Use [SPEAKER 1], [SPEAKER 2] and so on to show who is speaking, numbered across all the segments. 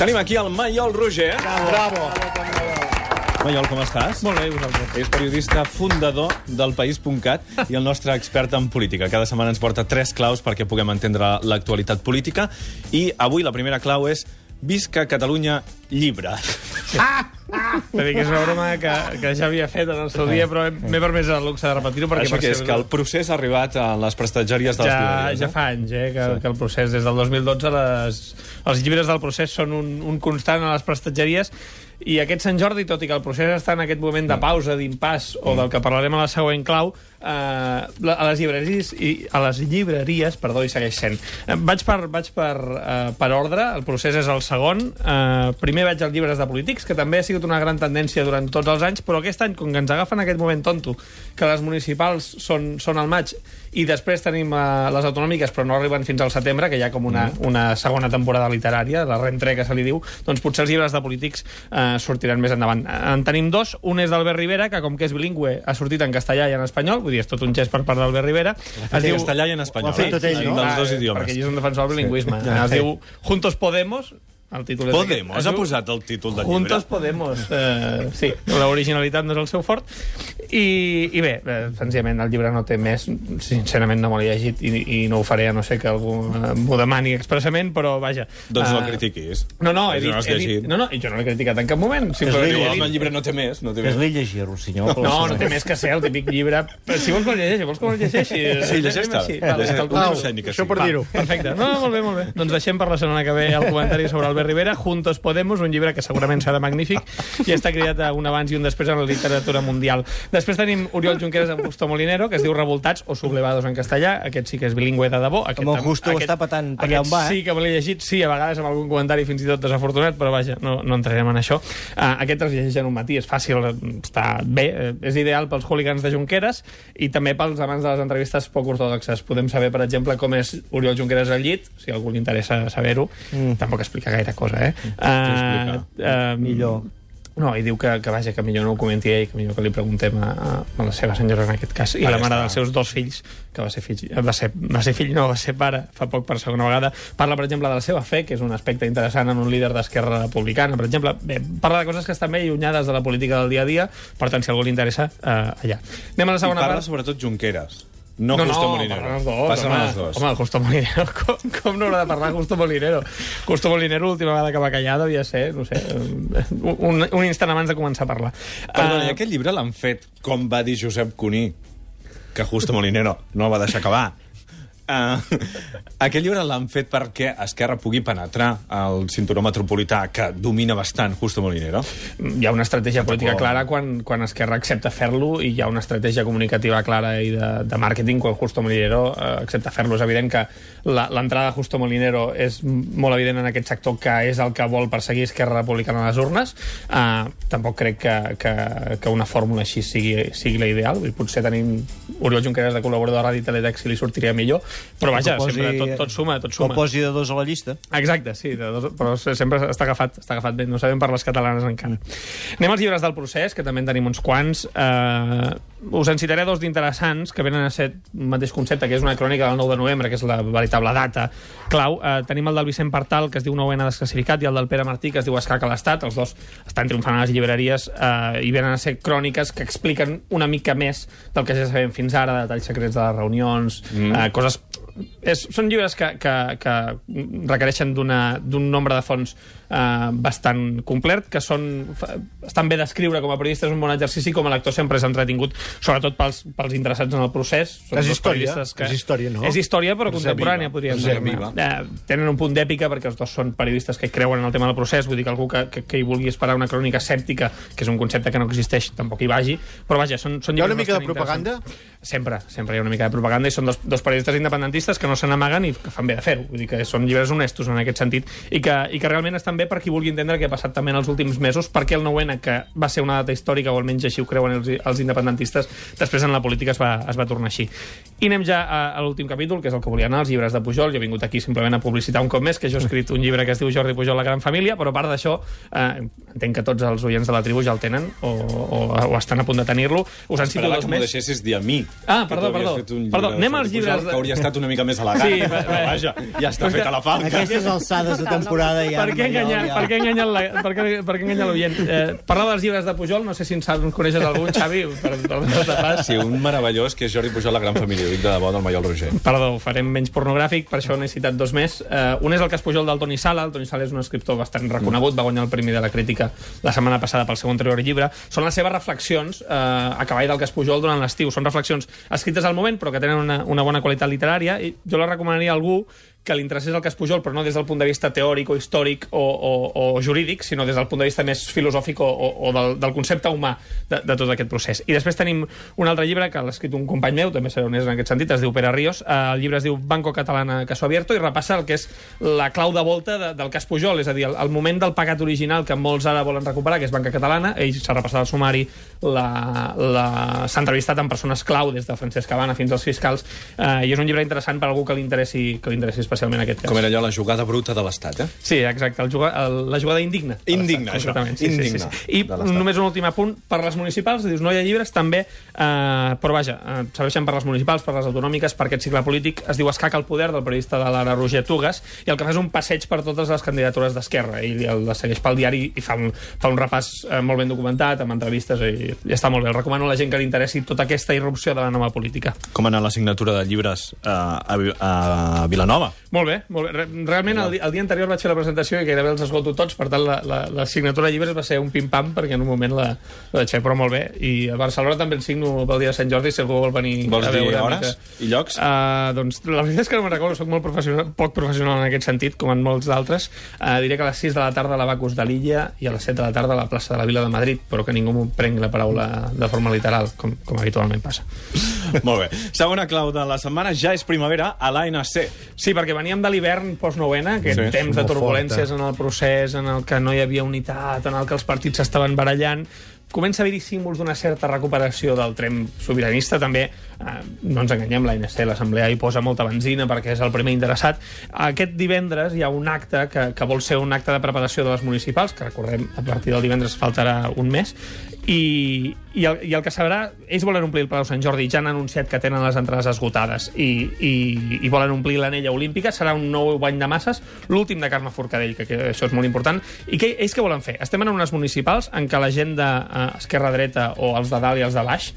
[SPEAKER 1] Tenim aquí el Maiol Roger.
[SPEAKER 2] Bravo.
[SPEAKER 1] Maiol, com estàs?
[SPEAKER 3] Molt bé, vosaltres.
[SPEAKER 1] És periodista fundador del País.cat i el nostre expert en política. Cada setmana ens porta tres claus perquè puguem entendre l'actualitat política. I avui la primera clau és Visca Catalunya llibre.
[SPEAKER 3] T'he dit que és una broma que, que ja havia fet en el seu dia, però m'he permès el luxe de repetir-ho.
[SPEAKER 1] Això que
[SPEAKER 3] ser-
[SPEAKER 1] és que el procés ha arribat a les prestatgeries de les
[SPEAKER 3] ja,
[SPEAKER 1] llibreries,
[SPEAKER 3] ja
[SPEAKER 1] eh?
[SPEAKER 3] fa anys eh, que, que el procés, des del 2012, les, els llibres del procés són un, un constant a les prestatgeries i aquest Sant Jordi, tot i que el procés està en aquest moment de pausa, d'impàs, o del que parlarem a la següent clau, eh, a les llibreries, i, a les llibreries perdó, hi segueix sent. Eh, vaig per, vaig per, eh, per ordre, el procés és el segon. Eh, primer vaig als llibres de polítics, que també ha sigut una gran tendència durant tots els anys, però aquest any, com que ens agafen aquest moment tonto, que les municipals són, són al maig, i després tenim eh, les autonòmiques, però no arriben fins al setembre, que hi ha com una, una segona temporada literària, la rentre que se li diu, doncs potser els llibres de polítics eh, sortiran més endavant. Eh, En tenim dos, un és d'Albert Rivera, que com que és bilingüe ha sortit en castellà i en espanyol, vull dir, és tot un gest per part d'Albert Rivera. Es
[SPEAKER 1] En castellà i en espanyol.
[SPEAKER 2] Ho ha fet tot ell,
[SPEAKER 1] eh?
[SPEAKER 2] no?
[SPEAKER 1] Dels dos
[SPEAKER 3] Ah,
[SPEAKER 1] idiomes.
[SPEAKER 3] Perquè ell és un defensor del bilingüisme. Es diu Juntos Podemos, el títol és
[SPEAKER 1] Podemos,
[SPEAKER 3] aquest. Es
[SPEAKER 1] ha posat el títol del llibre.
[SPEAKER 3] Juntos Podemos. Eh, sí, l'originalitat no és el seu fort. I, i bé, eh, senzillament el llibre no té més. Sincerament no me l'he llegit i, i no ho faré, a no ser que algú eh, m'ho demani expressament, però vaja.
[SPEAKER 1] Doncs no
[SPEAKER 3] Eh,
[SPEAKER 1] el critiquis.
[SPEAKER 3] No, no, he
[SPEAKER 1] Si
[SPEAKER 3] dit,
[SPEAKER 1] no
[SPEAKER 3] he dit, no, no, i jo no l'he criticat en cap moment. Simplement
[SPEAKER 1] Diu, home, el llibre no té més. No té més.
[SPEAKER 2] li llegir, senyor.
[SPEAKER 3] no, no té més que ser el típic llibre. Si vols que el llegeixi, vols que me'l llegeixi.
[SPEAKER 1] Sí, llegeix-te.
[SPEAKER 3] Sí, vale,
[SPEAKER 2] això per dir-ho.
[SPEAKER 3] Perfecte. No, molt bé, molt bé. Doncs deixem per la setmana que ve el comentari sobre Albert Rivera, Juntos Podemos, un llibre que segurament serà magnífic i està criat a un abans i un després en la literatura mundial. Després tenim Oriol Junqueras amb Justo Molinero, que es diu Revoltats o Sublevados en castellà. Aquest sí que és bilingüe de debò. Aquest,
[SPEAKER 2] Amb el Justo ho està patant per allà
[SPEAKER 3] aquest
[SPEAKER 2] on va, eh?
[SPEAKER 3] Sí que me l'he llegit, sí, a vegades amb algun comentari fins i tot desafortunat, però vaja, no, no entrarem en això. Uh, aquest es llegeix en un matí, és fàcil, està bé, eh, és ideal pels hooligans de Junqueras i també pels amants de les entrevistes poc ortodoxes. Podem saber, per exemple, com és Oriol Junqueras al llit, si algú li interessa saber-ho. Mm. Tampoc explica gaire cosa, eh?
[SPEAKER 1] explica.
[SPEAKER 3] Uh,
[SPEAKER 2] Millor.
[SPEAKER 3] No, i diu que, que vaja, que millor no ho comenti ell, que millor que li preguntem a, a- a la seva senyora en aquest cas, i
[SPEAKER 1] Ah,
[SPEAKER 3] la mare
[SPEAKER 1] està.
[SPEAKER 3] dels seus dos fills, que va ser fill, va ser, va ser fill no, va ser pare fa poc per segona vegada. Parla, per exemple, de la seva fe, que és un aspecte interessant en un líder d'Esquerra Republicana, per exemple. Bé, parla de coses que estan bé allunyades de la política del dia a dia, per tant, si a algú li interessa, eh, allà. Anem a la
[SPEAKER 1] I
[SPEAKER 3] segona
[SPEAKER 1] parla
[SPEAKER 3] part.
[SPEAKER 1] sobretot Junqueras. No, Justo Molinero.
[SPEAKER 3] parlen els dos,
[SPEAKER 1] Passen
[SPEAKER 3] home,
[SPEAKER 1] els dos.
[SPEAKER 3] Home, Justo Molinero, com, com no haurà de parlar Justo Molinero? Justo Molinero, l'última vegada que va callar, devia ser, no sé, un, un instant abans de començar a parlar.
[SPEAKER 1] Perdona, i aquest llibre l'han fet, com va dir Josep Cuní, que Justo Molinero no va deixar acabar. Uh, aquest llibre l'han fet perquè Esquerra pugui penetrar al cinturó metropolità que domina bastant Justo Molinero.
[SPEAKER 3] hi ha una estratègia política clara quan, quan Esquerra accepta fer-lo i hi ha una estratègia comunicativa clara i de, de màrqueting quan Justo Molinero eh, accepta fer-lo. És evident que la- l'entrada de Justo Molinero és molt evident en aquest sector que és el que vol perseguir Esquerra Republicana a les urnes. Uh, tampoc crec que, que, que una fórmula així sigui, sigui la ideal. Vull potser tenim Oriol Junqueras de col·laborador a Ràdio Teledex i li sortiria millor, però vaja,
[SPEAKER 2] Que posi-
[SPEAKER 3] sempre tot, tot suma, tot
[SPEAKER 2] Que
[SPEAKER 3] suma.
[SPEAKER 2] el posi de dos a la llista.
[SPEAKER 3] Exacte, sí, de dos, però se- sempre està agafat, està agafat bé, no sabem per les catalanes encara. Anem als llibres del procés, que també en tenim uns quants. Uh, us en citaré dos d'interessants, que venen a ser un mateix concepte, que és una crònica del 9 de novembre, que és la veritable data clau. Uh, tenim el del Vicent Partal, que es diu 9 desclassificat, i el del Pere Martí, que es diu Escac a l'Estat. Els dos estan triomfant a les llibreries uh, i venen a ser cròniques que expliquen una mica més del que ja sabem fins ara, detalls secrets de les reunions, mm. uh, coses és, són llibres que, que, que requereixen d'un nombre de fons eh, bastant complet, que són, estan bé d'escriure com a periodista, és un bon exercici, com a lector sempre és entretingut, sobretot pels, pels interessats en el procés. Són
[SPEAKER 2] És història,
[SPEAKER 3] periodistes
[SPEAKER 2] és història, no?
[SPEAKER 3] És història, però
[SPEAKER 1] Ser
[SPEAKER 3] contemporània,
[SPEAKER 1] viva,
[SPEAKER 3] podríem dir. Eh, tenen un punt d'èpica perquè els dos són periodistes que creuen en el tema del procés, vull dir que algú que, que, que hi vulgui esperar una crònica escèptica, que és un concepte que no existeix, tampoc hi vagi, però vaja, són, són
[SPEAKER 2] Hi ha una mica de propaganda?
[SPEAKER 3] Sempre, sempre hi ha una mica de propaganda i són dos, dos periodistes independentistes que no se n'amaguen i que fan bé de fer-ho. Vull dir que són llibres honestos en aquest sentit i que, i que realment estan bé per qui vulgui entendre què ha passat també en els últims mesos, perquè el 9-N, que va ser una data històrica, o almenys així ho creuen els, els independentistes, després en la política es va, es va tornar així. I anem ja a, a l'últim capítol, que és el que volia anar, els llibres de Pujol. Jo he vingut aquí simplement a publicitar un cop més, que jo he escrit un llibre que es diu Jordi Pujol, la gran família, però a part d'això, eh, entenc que tots els oients de la tribu ja el tenen o, o, o estan a punt de tenir-lo. Us en cito
[SPEAKER 1] Esperava
[SPEAKER 3] dos
[SPEAKER 1] que m'ho
[SPEAKER 3] més.
[SPEAKER 1] deixessis dir a mi.
[SPEAKER 3] Ah, perdó, perdó. Perdó, anem als llibres
[SPEAKER 1] Pujol,
[SPEAKER 3] de-
[SPEAKER 1] Que hauria estat una mica més elegant.
[SPEAKER 3] Sí,
[SPEAKER 1] Però vaja, ja està feta la falca.
[SPEAKER 2] Aquestes alçades de temporada ja...
[SPEAKER 3] Per què. Enganya,
[SPEAKER 2] ja.
[SPEAKER 3] per què enganya la, per què, per què enganya l'oient? Eh, parlava dels llibres de Pujol, no sé si en saps, en coneixes algun, Xavi, per, per, per, pas.
[SPEAKER 1] Sí, un meravellós que és Jordi Pujol, la gran família. Dic de debò del Maiol Roger.
[SPEAKER 3] Perdó, farem menys pornogràfic, per això n'he citat dos més. Uh, un és el cas Pujol del Toni Sala. El Toni Sala és un escriptor bastant reconegut, va guanyar el Premi de la Crítica la setmana passada pel seu anterior llibre. Són les seves reflexions uh, a cavall del cas Pujol durant l'estiu. Són reflexions escrites al moment, però que tenen una, una bona qualitat literària, i jo la recomanaria a algú que li interessés el cas Pujol, però no des del punt de vista teòric o històric o, o, o jurídic, sinó des del punt de vista més filosòfic o, o, o del, del concepte humà de, de tot aquest procés. I després tenim un altre llibre que l'ha escrit un company meu, també seré honest en aquest sentit, es diu Pere Ríos. Eh, el llibre es diu Banco Catalana Caso Abierto i repassa el que és la clau de volta de, del cas Pujol, és a dir, el, el moment del pagat original que molts ara volen recuperar, que és Banca Catalana, ell s'ha repassat el sumari, s'ha entrevistat amb persones clau, des de Francesc Cabana fins als fiscals, eh, i és un llibre interessant per a algú que li interessi, que li interessi especialment aquest cas.
[SPEAKER 1] Com era allò, la jugada bruta de l'Estat, eh?
[SPEAKER 3] Sí, exacte, el juga, el, la jugada indigna.
[SPEAKER 1] Indigna, això.
[SPEAKER 3] Sí,
[SPEAKER 1] Indigna,
[SPEAKER 3] Sí, sí, sí. I només un últim apunt per les municipals, dius, no hi ha llibres, també, eh, però vaja, eh, serveixen per les municipals, per les autonòmiques, per aquest cicle polític, es diu Escaca al poder, del periodista de l'Ara Roger Tugas, i el que fa és un passeig per totes les candidatures d'Esquerra, i el segueix pel diari i fa un, fa un repàs eh, molt ben documentat, amb entrevistes, i, i està molt bé. El recomano a la gent que li interessi tota aquesta irrupció de la nova política.
[SPEAKER 1] Com ha anat la signatura de llibres eh, a, Vi- a Vilanova?
[SPEAKER 3] Molt bé, molt bé. Re- Realment, el, el dia anterior vaig fer la presentació i gairebé els esgoto tots, per tant, la, la, la signatura de llibres va ser un pim-pam, perquè en un moment la, la fer, però molt bé. I a Barcelona també el signo pel dia de Sant Jordi, si algú vol venir
[SPEAKER 1] Vols
[SPEAKER 3] a
[SPEAKER 1] dir
[SPEAKER 3] veure...
[SPEAKER 1] hores i llocs?
[SPEAKER 3] Uh, doncs la veritat és que no me'n recordo, soc molt professional, poc professional en aquest sentit, com en molts d'altres. Uh, diré que a les 6 de la tarda a l'Abacus de l'Illa i a les 7 de la tarda a la plaça de la Vila de Madrid, però que ningú m'ho prengui la paraula de forma literal, com, com habitualment passa.
[SPEAKER 1] Molt bé. Segona clau de la setmana, ja és primavera a l'ANC.
[SPEAKER 3] Sí, perquè veníem de l'hivern post-novena, aquest
[SPEAKER 1] Sí,
[SPEAKER 3] temps de turbulències en el procés, en el que no hi havia unitat, en el que els partits s'estaven barallant, comença a haver-hi símbols d'una certa recuperació del tren sobiranista, també, eh, no ens enganyem, l'ANC, l'Assemblea, hi posa molta benzina perquè és el primer interessat. Aquest divendres hi ha un acte que, que vol ser un acte de preparació de les municipals, que recordem, a partir del divendres faltarà un mes, i, i, el, i el que sabrà, ells volen omplir el Palau Sant Jordi, ja han anunciat que tenen les entrades esgotades i, i, i volen omplir l'anella olímpica, serà un nou bany de masses, l'últim de Carme Forcadell, que, que això és molt important. I què, ells què volen fer? Estem en unes municipals en què la gent d'esquerra-dreta o els de dalt i els de baix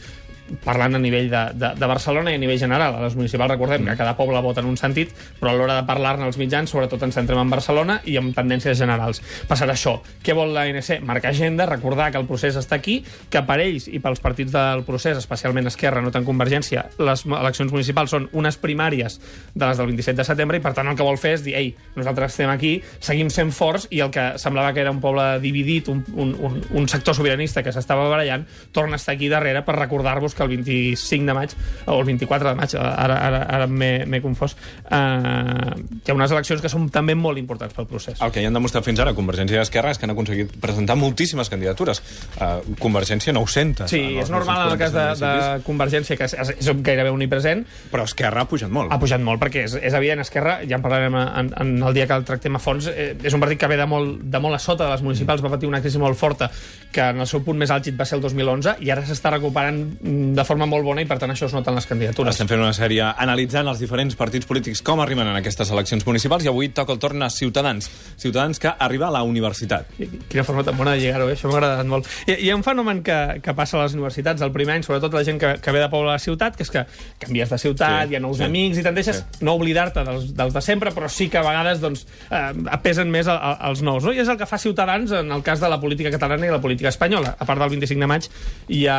[SPEAKER 3] parlant a nivell de, de, de Barcelona i a nivell general. A les municipals recordem que cada poble vota en un sentit, però a l'hora de parlar-ne als mitjans, sobretot ens centrem en Barcelona i amb tendències generals. Passarà això. Què vol l'ANC? Marcar agenda, recordar que el procés està aquí, que per ells i pels partits del procés, especialment Esquerra, no tant Convergència, les eleccions municipals són unes primàries de les del 27 de setembre i per tant el que vol fer és dir, ei, nosaltres estem aquí, seguim sent forts i el que semblava que era un poble dividit, un, un, un, un sector sobiranista que s'estava barallant, torna a estar aquí darrere per recordar-vos que el 25 de maig, o el 24 de maig, ara, ara, ara m'he confós, eh, hi ha unes eleccions que són també molt importants pel procés.
[SPEAKER 1] El que ja han demostrat fins ara Convergència i Esquerra és que han aconseguit presentar moltíssimes candidatures. Uh, Convergència 900.
[SPEAKER 3] Sí,
[SPEAKER 1] els
[SPEAKER 3] és normal en el cas de,
[SPEAKER 1] 947
[SPEAKER 3] de Convergència, que és, és gairebé omnipresent,
[SPEAKER 1] Però Esquerra ha pujat molt.
[SPEAKER 3] ha pujat molt, perquè és, és evident, Esquerra, ja en parlarem en, en el dia que el tractem a fons, eh, és un partit que ve de molt, de molt a sota de les municipals, va patir una crisi molt forta, que en el seu punt més àlgid va ser el 2011, i ara s'està recuperant mm, de forma molt bona, i per tant això es nota en les candidatures.
[SPEAKER 1] Estem fent una sèrie analitzant els diferents partits polítics com arriben en aquestes eleccions municipals i avui toca el torn a Ciutadans. Ciutadans que arriba a la universitat.
[SPEAKER 3] Quina forma tan bona de lligar-ho, eh? això m'ha agradat molt. Hi, hi ha un fenomen que, que passa a les universitats el primer any, sobretot la gent que, que ve de poble a la ciutat, que és que canvies de ciutat,
[SPEAKER 1] Sí,
[SPEAKER 3] hi ha nous
[SPEAKER 1] sí.
[SPEAKER 3] amics i tendeixes
[SPEAKER 1] Sí.
[SPEAKER 3] no oblidar-te dels, dels de sempre, però sí que a vegades doncs, eh, pesen més el, el, els nous. No? I és el que fa Ciutadans en el cas de la política catalana i la política espanyola. A part del 25 de maig, hi ha,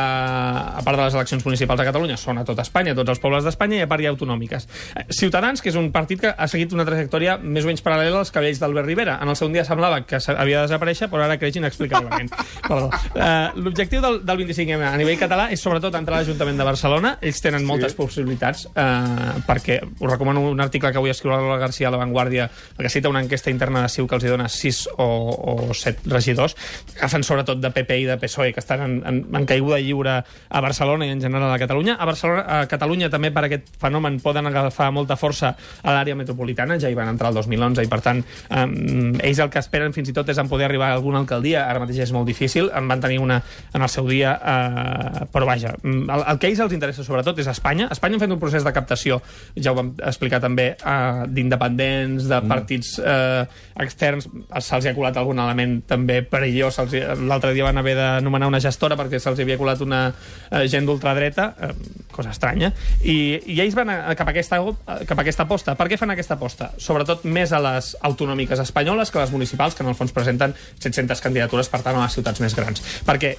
[SPEAKER 3] a part de les eleccions municipals a Catalunya, són a tot Espanya, a tots els pobles d'Espanya, i a part hi ha autonòmiques. Eh, Ciutadans, que és un partit que ha seguit una trajectòria més o menys paral·lela als cabells d'Albert Rivera. En el segon dia semblava que havia de desaparèixer, però ara creix inexplicablement. Perdó. Uh, L'objectiu del, del 25M a nivell català és sobretot entrar a l'Ajuntament de Barcelona. Ells tenen sí. moltes possibilitats, uh, perquè us recomano un article que avui escriu la Lola García a La Vanguardia, que cita una enquesta interna de CiU que els hi dona 6 o, o 7 regidors. Agafen sobretot de PP i de PSOE, que estan en, en, en caiguda lliure a Barcelona Barcelona i en general a Catalunya. A Barcelona, a Catalunya també per aquest fenomen poden agafar molta força a l'àrea metropolitana, ja hi van entrar el 2011 i per tant eh, ells el que esperen fins i tot és en poder arribar a alguna alcaldia, ara mateix és molt difícil, en van tenir una en el seu dia, eh, però vaja, mm, el, el que ells els interessa sobretot és Espanya. Espanya han fet un procés de captació, ja ho vam explicar també, eh, d'independents, de partits eh, externs, se'ls ha colat algun element també perillós, l'altre dia van haver d'anomenar una gestora perquè se'ls havia colat una eh, gent d'ultradreta, eh, cosa estranya, i, i ells van a, cap, a aquesta, cap a aquesta aposta. Per què fan aquesta aposta? Sobretot més a les autonòmiques espanyoles que a les municipals, que en el fons presenten 700 candidatures, per tant, a les ciutats més grans. Perquè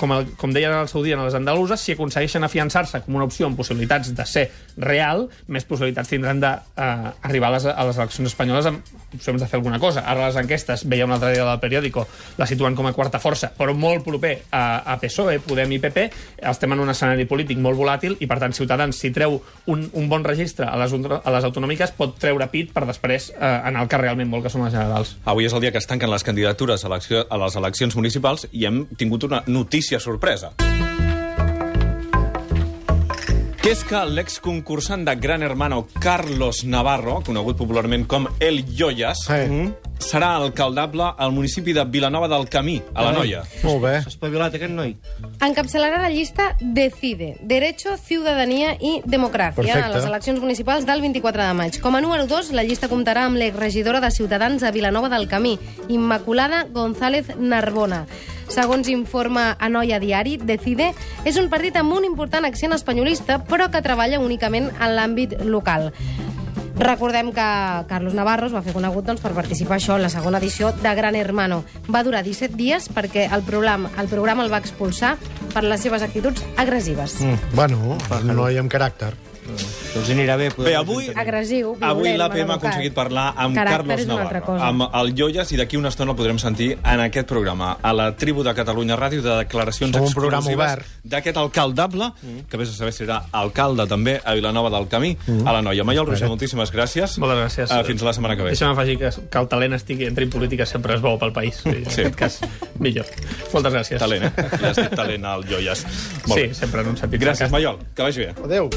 [SPEAKER 3] com, el, com deien al seu dia a les andaluses, si aconsegueixen afiançar-se com una opció amb possibilitats de ser real, més possibilitats tindran d'arribar a, les, a les eleccions espanyoles amb opcions de fer alguna cosa. Ara les enquestes, veia un altre dia del periòdico, la situen com a quarta força, però molt proper a, a PSOE, Podem i PP, estem en un escenari polític molt volàtil i, per tant, Ciutadans, si treu un, un bon registre a les, a les autonòmiques, pot treure pit per després eh, anar al que realment vol, que són les generals.
[SPEAKER 1] Avui és el dia que es tanquen les candidatures a, a les eleccions municipals i hem tingut una notícia sorpresa. Que és que l'exconcursant de Gran Hermano Carlos Navarro, conegut popularment com El Yoyas,
[SPEAKER 4] Sí.
[SPEAKER 1] Serà alcaldable al municipi de Vilanova del Camí, a la Noia.
[SPEAKER 4] Molt bé.
[SPEAKER 2] S'ha espavilat aquest noi.
[SPEAKER 5] Encapçalarà la llista Decide, Derecho, Ciudadanía i Democràcia
[SPEAKER 4] Perfecte.
[SPEAKER 5] a les eleccions municipals del 24 de maig. Com a número 2, la llista comptarà amb l'exregidora de Ciutadans a Vilanova del Camí, Immaculada González Narbona. Segons informa a Noia Diari, Decide és un partit amb un important accent espanyolista, però que treballa únicament en l'àmbit local. Recordem que Carlos Navarro es va fer conegut doncs, per participar això en la segona edició de Gran Hermano. Va durar 17 dies perquè el programa, el programa el va expulsar per les seves actituds agressives. Mm.
[SPEAKER 4] Bueno, un noi amb caràcter.
[SPEAKER 2] Els anirà bé.
[SPEAKER 1] Bé, avui,
[SPEAKER 5] Agressiu, violent,
[SPEAKER 1] avui l'APM ha aconseguit parlar amb
[SPEAKER 5] Caràcter
[SPEAKER 1] Carlos Navarro, amb el Yoyas, i d'aquí una estona el podrem sentir en aquest programa, a la tribu de Catalunya Ràdio, de declaracions
[SPEAKER 4] Som un programa
[SPEAKER 1] exclusives
[SPEAKER 4] obert.
[SPEAKER 1] d'aquest alcaldable, que vés a saber si serà alcalde també a Vilanova del Camí, a la Noia. Maiol Roger, moltíssimes gràcies.
[SPEAKER 3] Moltes gràcies.
[SPEAKER 1] Uh, fins la setmana que ve.
[SPEAKER 3] Deixa'm afegir que, que el talent estigui entri en política sempre és bo pel país. Sí. En aquest cas, millor. Moltes gràcies.
[SPEAKER 1] Talent, eh? Has dit talent al Joies. Molt
[SPEAKER 3] Sí,
[SPEAKER 1] bé.
[SPEAKER 3] sempre en un sentit.
[SPEAKER 1] Gràcies. Maiol. Que vagi bé.
[SPEAKER 4] Adéu.